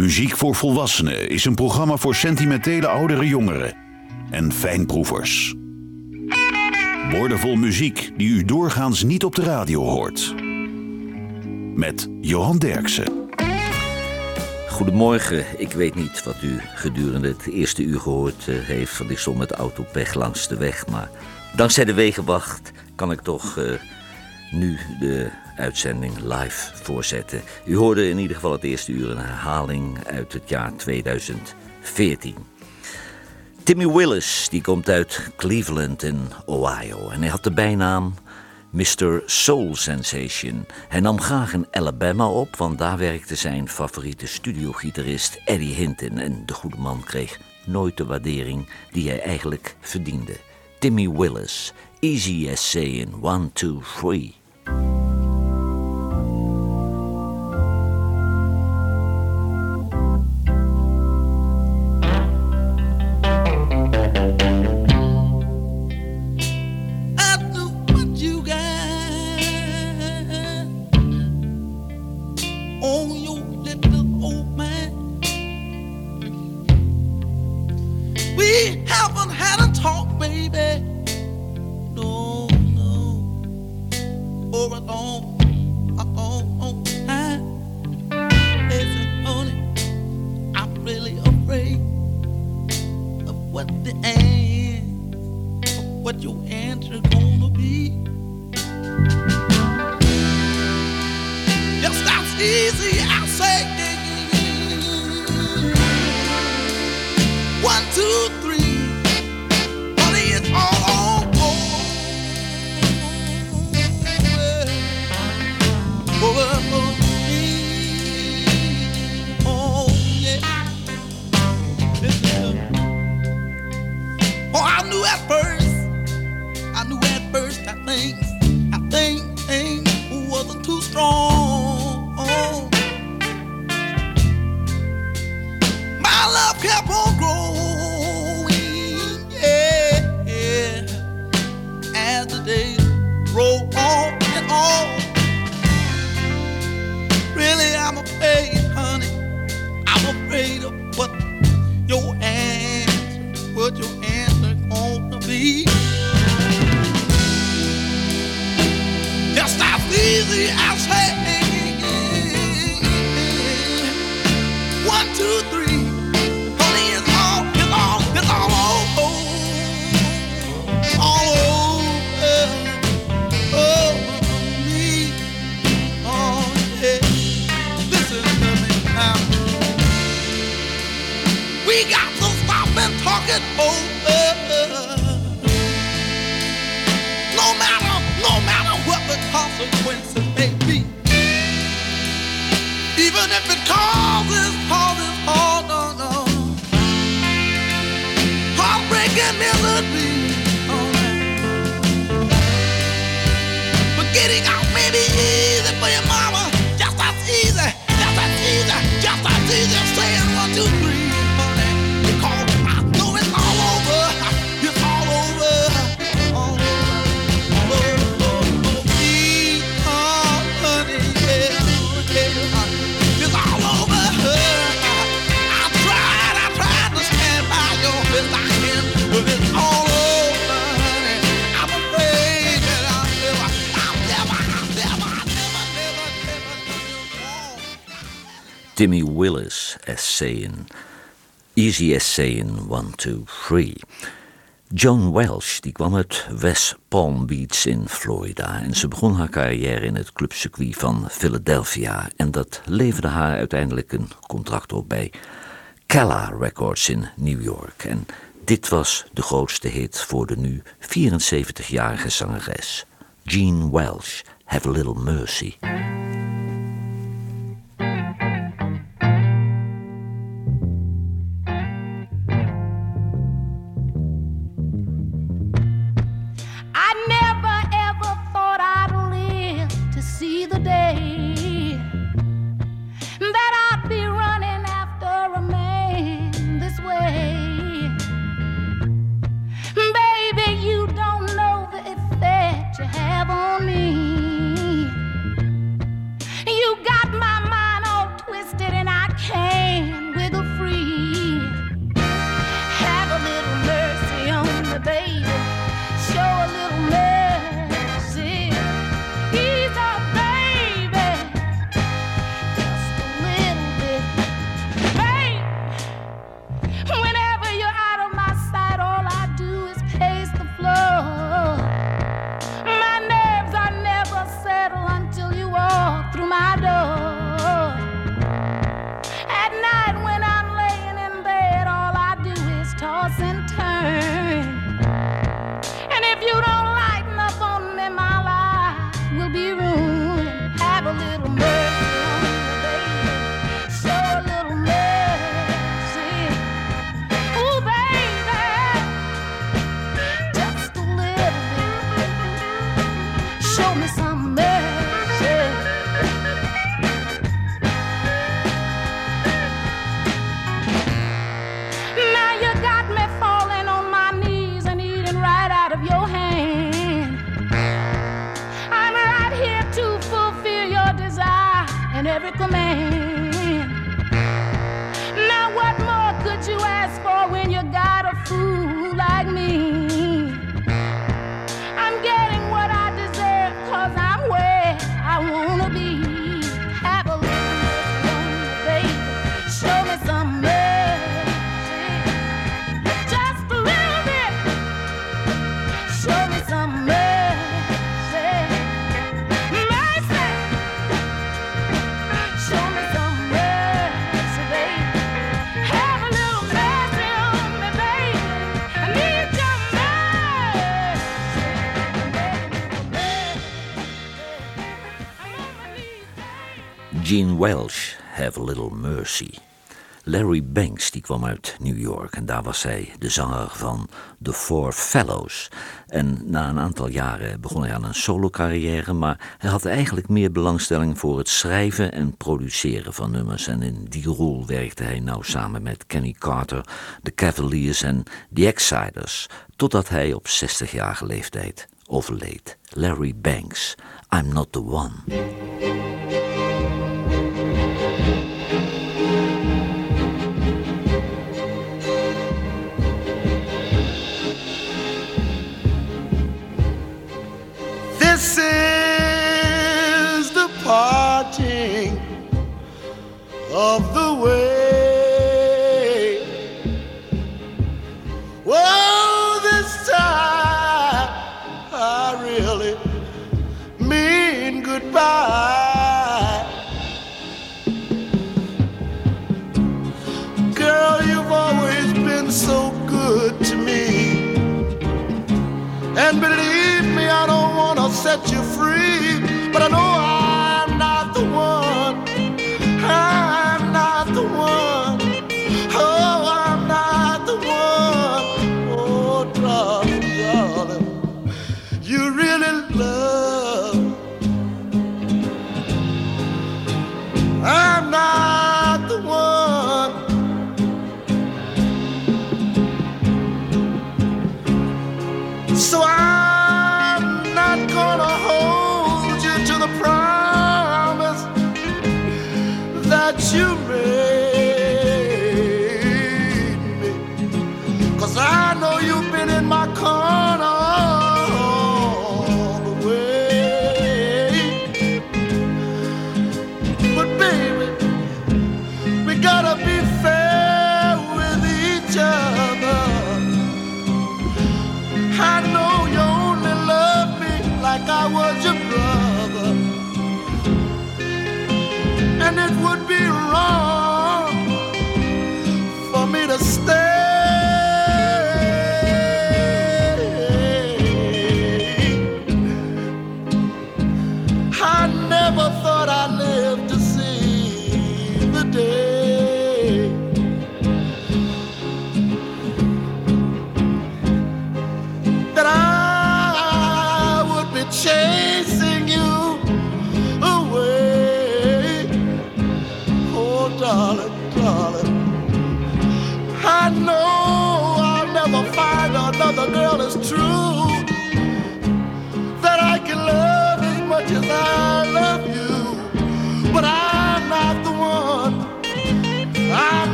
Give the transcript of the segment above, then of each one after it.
Muziek voor Volwassenen is een programma voor sentimentele oudere jongeren en fijnproevers. Woordenvol muziek die u doorgaans niet op de radio hoort. Met Johan Derksen. Goedemorgen. Ik weet niet wat u gedurende het eerste uur gehoord eh, heeft, van die stond met autopech langs de weg. Maar dankzij de wegenwacht kan ik toch uh, nu de uitzending live voorzetten. U hoorde in ieder geval het eerste uur een herhaling uit het jaar 2014. Timmy Willis die komt uit Cleveland in Ohio en hij had de bijnaam Mr. Soul Sensation. Hij nam graag in Alabama op, want daar werkte zijn favoriete studiogitarist Eddie Hinton en de goede man kreeg nooit de waardering die hij eigenlijk verdiende. Timmy Willis, Easy as Saying 1, 2, 3. Or alone. Easy as saying one, two, three. Joan Welsh die kwam uit West Palm Beach in Florida en ze begon haar carrière in het clubcircuit van Philadelphia en dat leverde haar uiteindelijk een contract op bij Calla Records in New York. En dit was de grootste hit voor de nu 74-jarige zangeres, Jean Welsh, Have a Little Mercy. Gene Welsh, Have a Little Mercy. Larry Banks die kwam uit New York en daar was hij de zanger van The Four Fellows. En na een aantal jaren begon hij aan een solo-carrière, maar hij had eigenlijk meer belangstelling voor het schrijven en produceren van nummers. En in die rol werkte hij nou samen met Kenny Carter, The Cavaliers en The Exciders, totdat hij op 60-jarige leeftijd overleed. Larry Banks, I'm Not the One. Listen.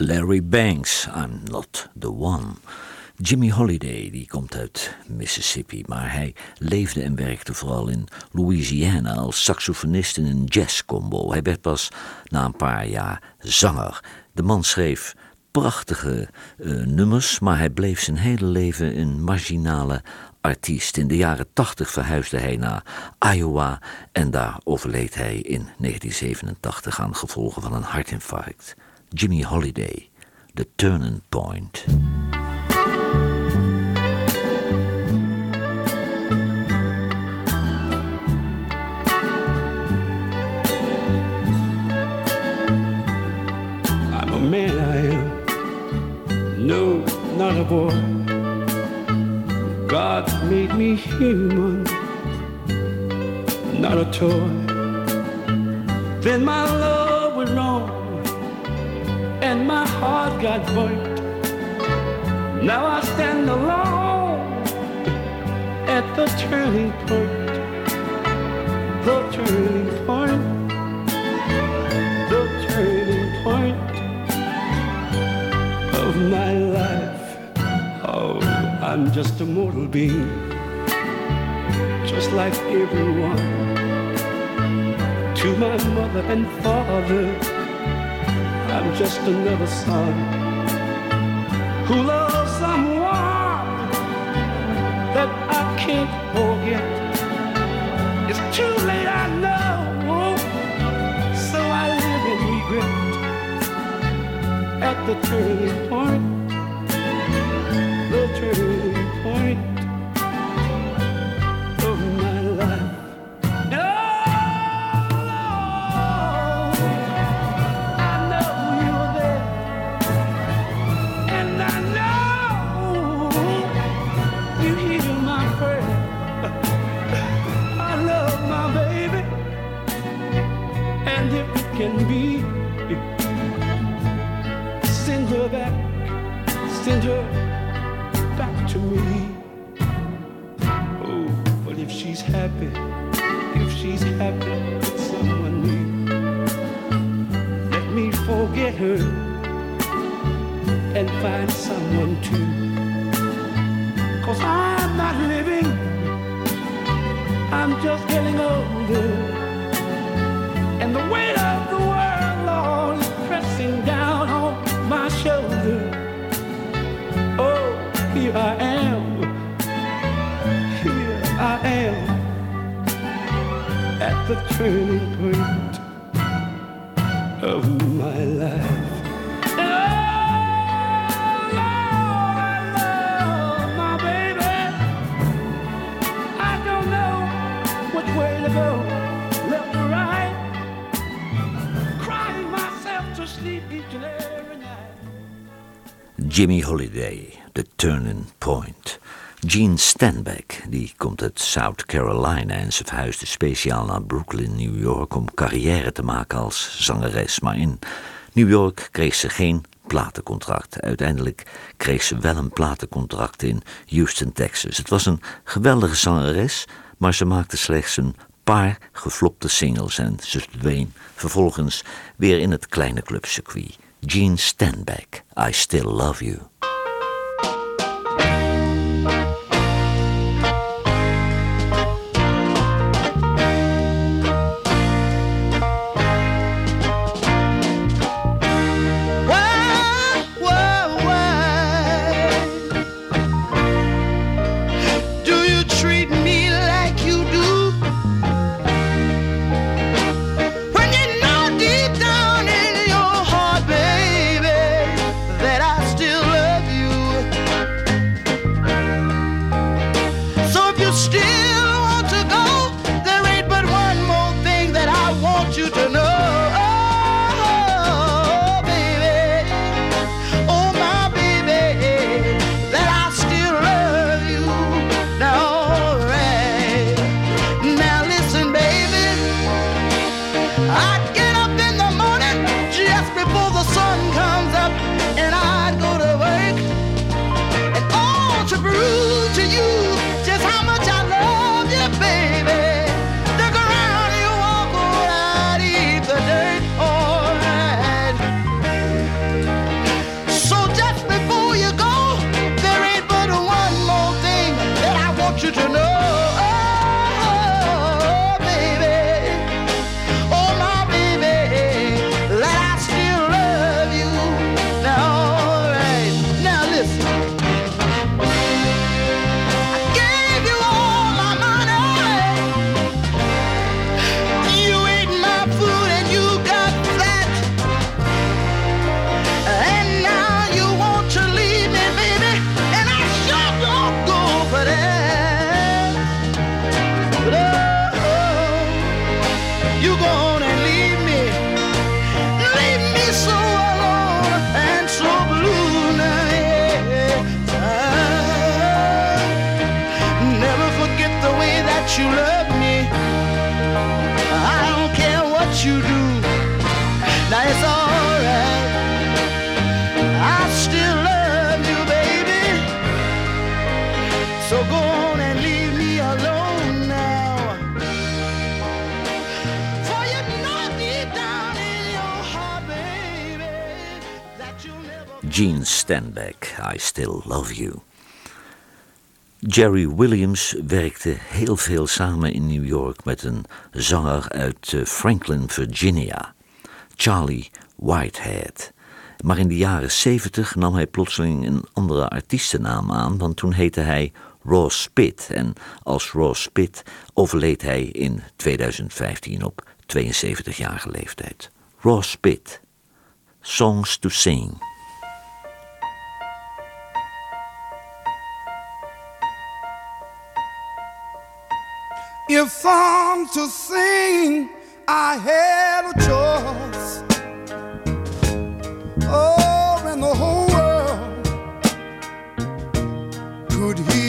Larry Banks, I'm not the one. Jimmy Holiday, die komt uit Mississippi, maar hij leefde en werkte vooral in Louisiana als saxofonist in een jazzcombo. Hij werd pas na een paar jaar zanger. De man schreef prachtige eh, nummers, maar hij bleef zijn hele leven een marginale artiest. In de jaren tachtig verhuisde hij naar Iowa en daar overleed hij in 1987 aan gevolgen van een hartinfarct. Jimmy Holiday, The Turning Point. I'm a man, I am. No, not a boy. God made me human. not a toy. Then my love went wrong and my heart got burnt. Now I stand alone at the turning point. The turning point. The turning point of my life. I'm just a mortal being, just like everyone. To my mother and father, I'm just another son who loves someone that I can't forget. It's too late, I know, so I live in regret at the turning point, send her back to me. Oh, but if she's happy, if she's happy with someone new, let me forget her and find someone too. Cause I'm not living, I'm just getting older. And the weight of the turning point of my life. Jimmy Holiday, The Turning Point. Gene Stanback, die komt uit South Carolina en ze verhuisde speciaal naar Brooklyn, New York om carrière te maken als zangeres. Maar in New York kreeg ze geen platencontract. Uiteindelijk kreeg ze wel een platencontract in Houston, Texas. Het was een geweldige zangeres, maar ze maakte slechts een paar geflopte singles en ze verdween vervolgens weer in het kleine clubcircuit. Gene Stanback, I Still Love You. you love me. I don't care what you do. Now it's alright. I still love you, baby. So go on and leave me alone now. For you know deep down in your heart, baby, that you never. Gene Stenbeck, I still love you. Jerry Williams werkte heel veel samen in New York met een zanger uit eh, Franklin, Virginia, Charlie Whitehead. Maar in de jaren 70 nam hij plotseling een andere artiestennaam aan, want toen heette hij Ross Pitt. En als Ross Pitt overleed hij in 2015 op 72-jarige leeftijd. Ross Pitt, Songs to Sing. If songs to sing, I had a choice. Oh, and the whole world could hear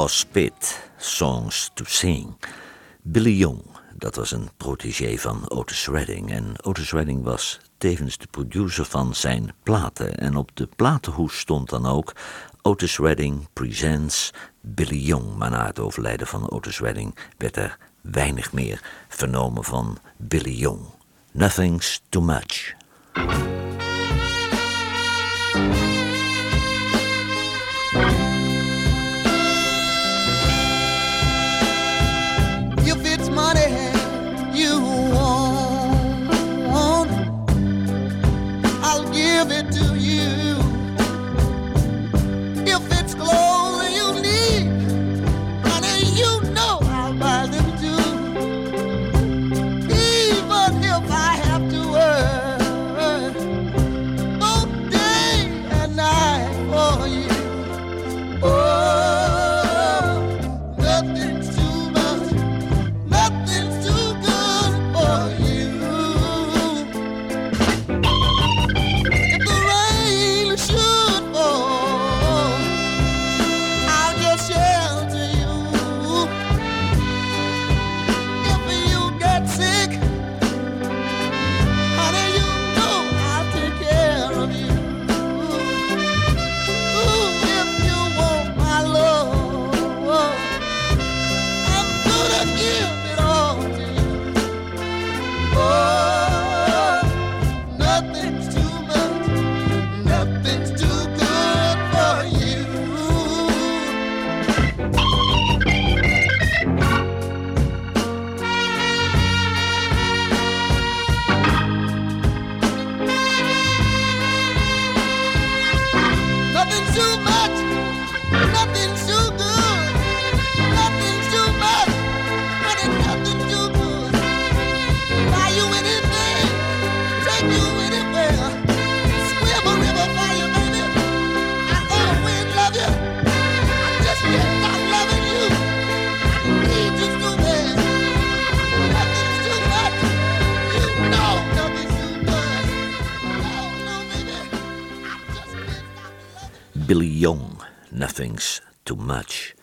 Ross Pitt, Songs to Sing. Billy Young, dat was een protégé van Otis Redding. En Otis Redding was tevens de producer van zijn platen. En op de platenhoes stond dan ook Otis Redding presents Billy Young. Maar na het overlijden van Otis Redding werd er weinig meer vernomen van Billy Young. Nothing's too much. Billy Young, Nothing's Too Much.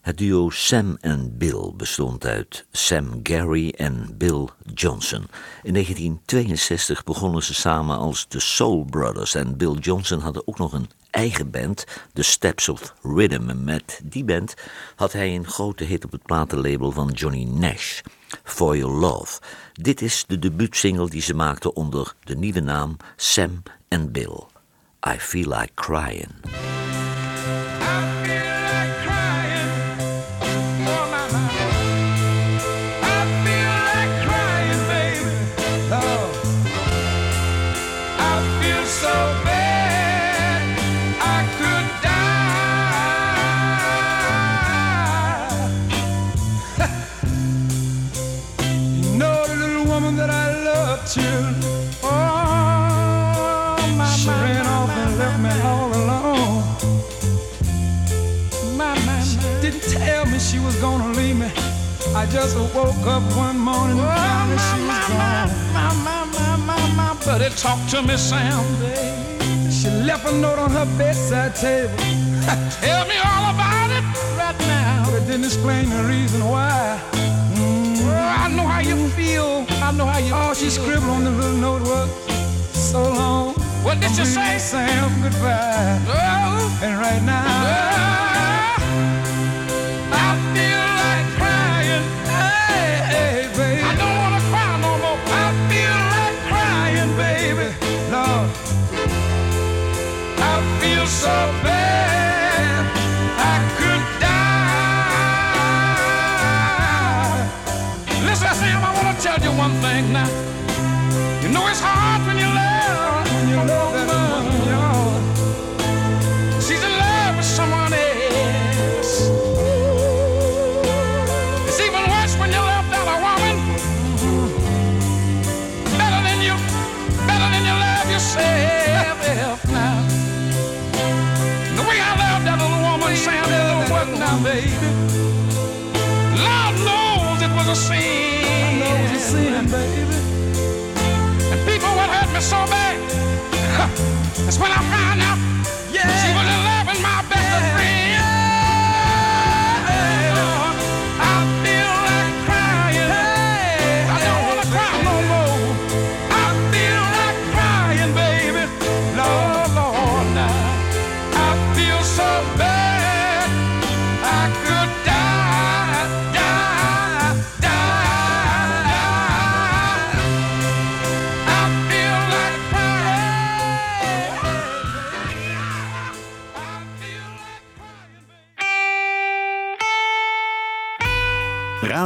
Het duo Sam en Bill bestond uit Sam Gary en Bill Johnson. In 1962 begonnen ze samen als de Soul Brothers en Bill Johnson hadden ook nog een eigen band, The Steps of Rhythm. En met die band had hij een grote hit op het platenlabel van Johnny Nash, For Your Love. Dit is de debuutsingle die ze maakten onder de nieuwe naam Sam and Bill. I feel like crying. Was gonna leave me. I just woke up one morning and found that she was gone. My, my, my, my, my, buddy talked to me, Sam. She left a note on her bedside table. Tell me all about it right now. But it didn't explain the reason why. Oh, I know how you mm-hmm. feel. I know how you All she scribbled on the little note was, so long. What did she say? Sam, goodbye. Oh. And right now, I one thing now. Baby. And people what hurt me so bad. That's when I found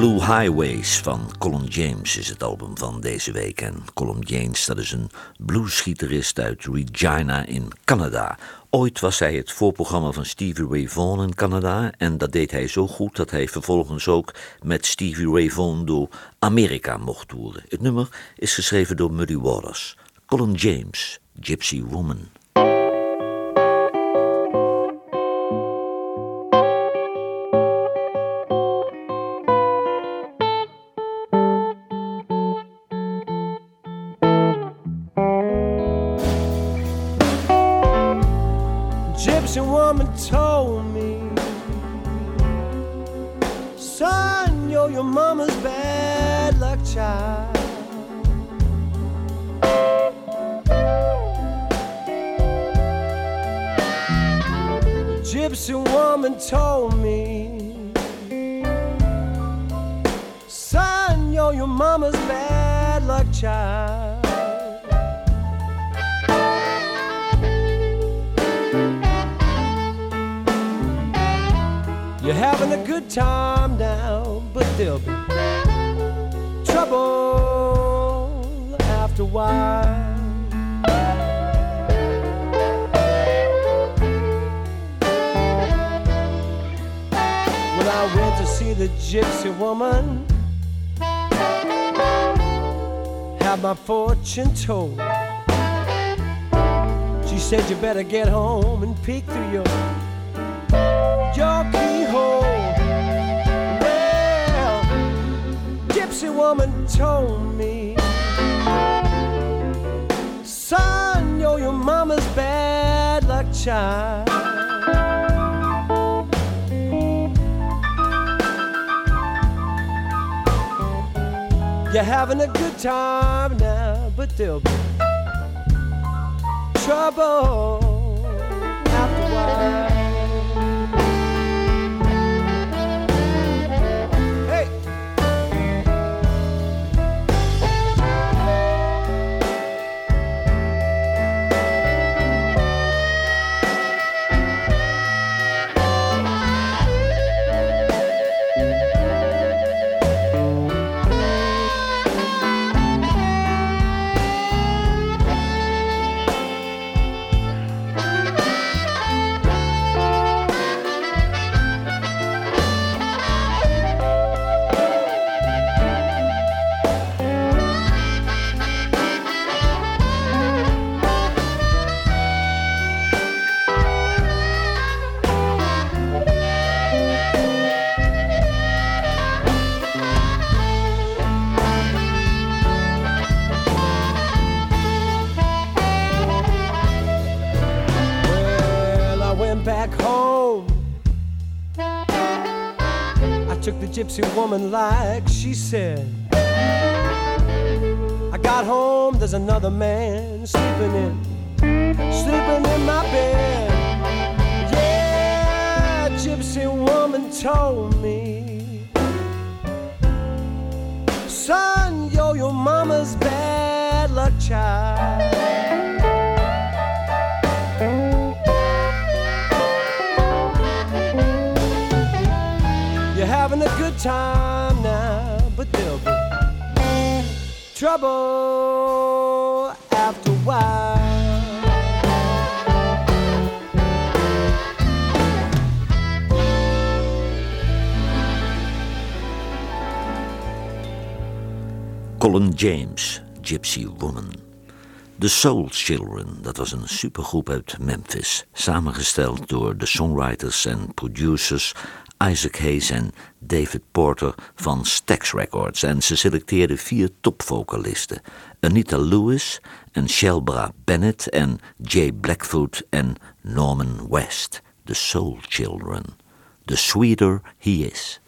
Blue Highways van Colin James is het album van deze week. En Colin James, dat is een bluesgitarist uit Regina in Canada. Ooit was hij het voorprogramma van Stevie Ray Vaughan in Canada. En dat deed hij zo goed dat hij vervolgens ook met Stevie Ray Vaughan door Amerika mocht toeren. Het nummer is geschreven door Muddy Waters. Colin James, Gypsy Woman. Gypsy woman told me, son, you're your mama's bad luck child. You're having a good time now, but there'll be trouble after a while. The gypsy woman, have my fortune told. She said you better get home and peek through your your keyhole. Well, gypsy woman told me, son, you're your mama's bad luck child. You're having a good time now, but there'll be trouble after a while. Gypsy woman like she said. I got home, there's another man sleeping in, sleeping in my bed. Yeah, gypsy woman told me, time now, but trouble after a. Colin James, Gypsy Woman. The Soul Children, dat was een supergroep uit Memphis, samengesteld door de songwriters en producers Isaac Hayes en David Porter van Stax Records. En ze selecteerden vier topvocalisten: Anita Lewis en Shelbra Bennett en Jay Blackfoot en Norman West. The Soul Children. The sweeter he is.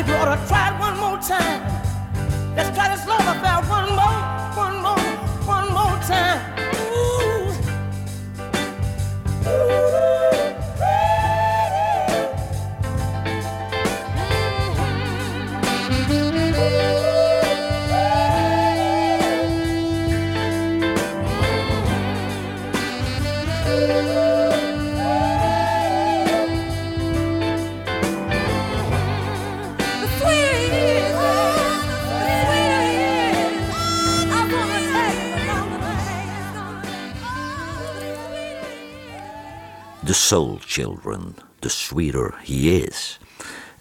if you ought to try one. Soul Children, The Sweeter He Is.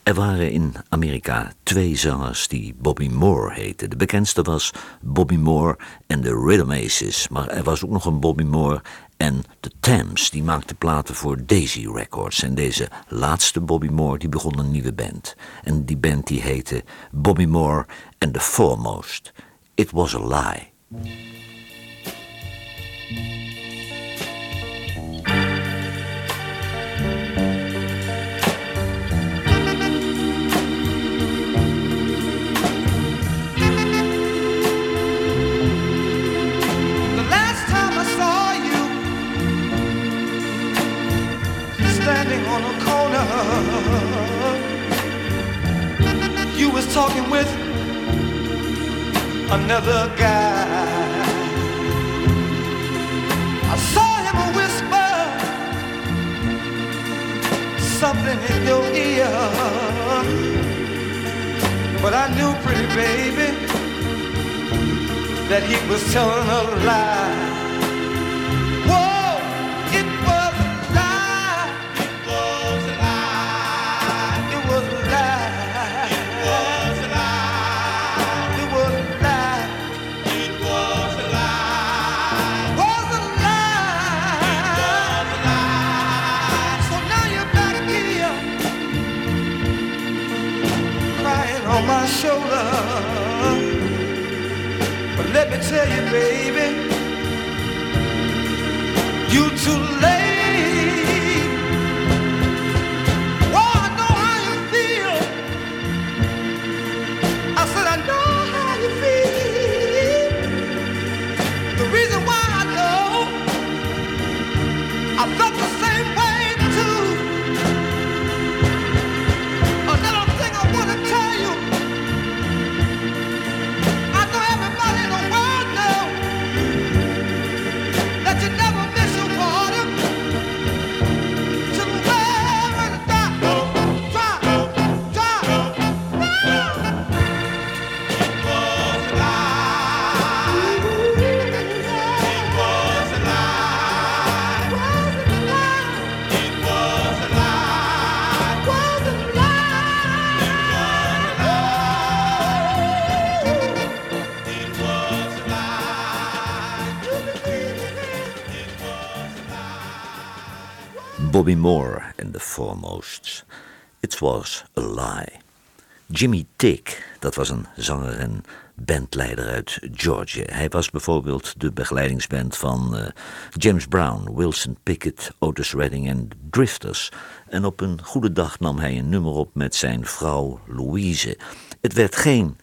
Er waren in Amerika twee zangers die Bobby Moore heten. De bekendste was Bobby Moore en de Rhythm Aces. Maar er was ook nog een Bobby Moore en de Thames. Die maakte platen voor Daisy Records. En deze laatste Bobby Moore die begon een nieuwe band. En die band die heette Bobby Moore and the Foremost. It was a lie. another guy. I saw him whisper something in your ear, but I knew, pretty baby, that he was telling a lie. tell you, baby. Bobby Moore The Foremost. It was a lie. Jimmy Tick, dat was een zanger en bandleider uit Georgia. Hij was bijvoorbeeld de begeleidingsband van uh, James Brown, Wilson Pickett, Otis Redding en Drifters. En op een goede dag nam hij een nummer op met zijn vrouw Louise. Het werd geen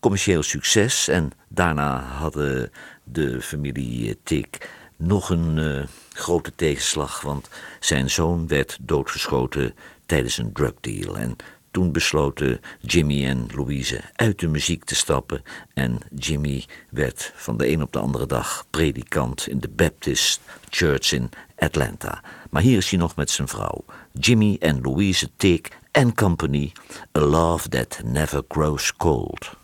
commercieel succes en daarna hadden de familie Tick nog een uh, grote tegenslag, want zijn zoon werd doodgeschoten tijdens een drugdeal. En toen besloten Jimmy en Louise uit de muziek te stappen en Jimmy werd van de een op de andere dag predikant in de Baptist Church in Atlanta. Maar hier is hij nog met zijn vrouw, Jimmy en Louise Tick and Company, A Love That Never Grows Cold.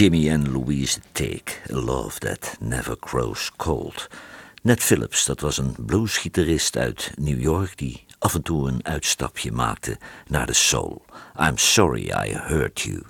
Jimmy en Louise Take, A Love That Never Grows Cold. Ned Phillips, dat was een bluesgitarist uit New York die af en toe een uitstapje maakte naar de soul. I'm sorry I hurt you.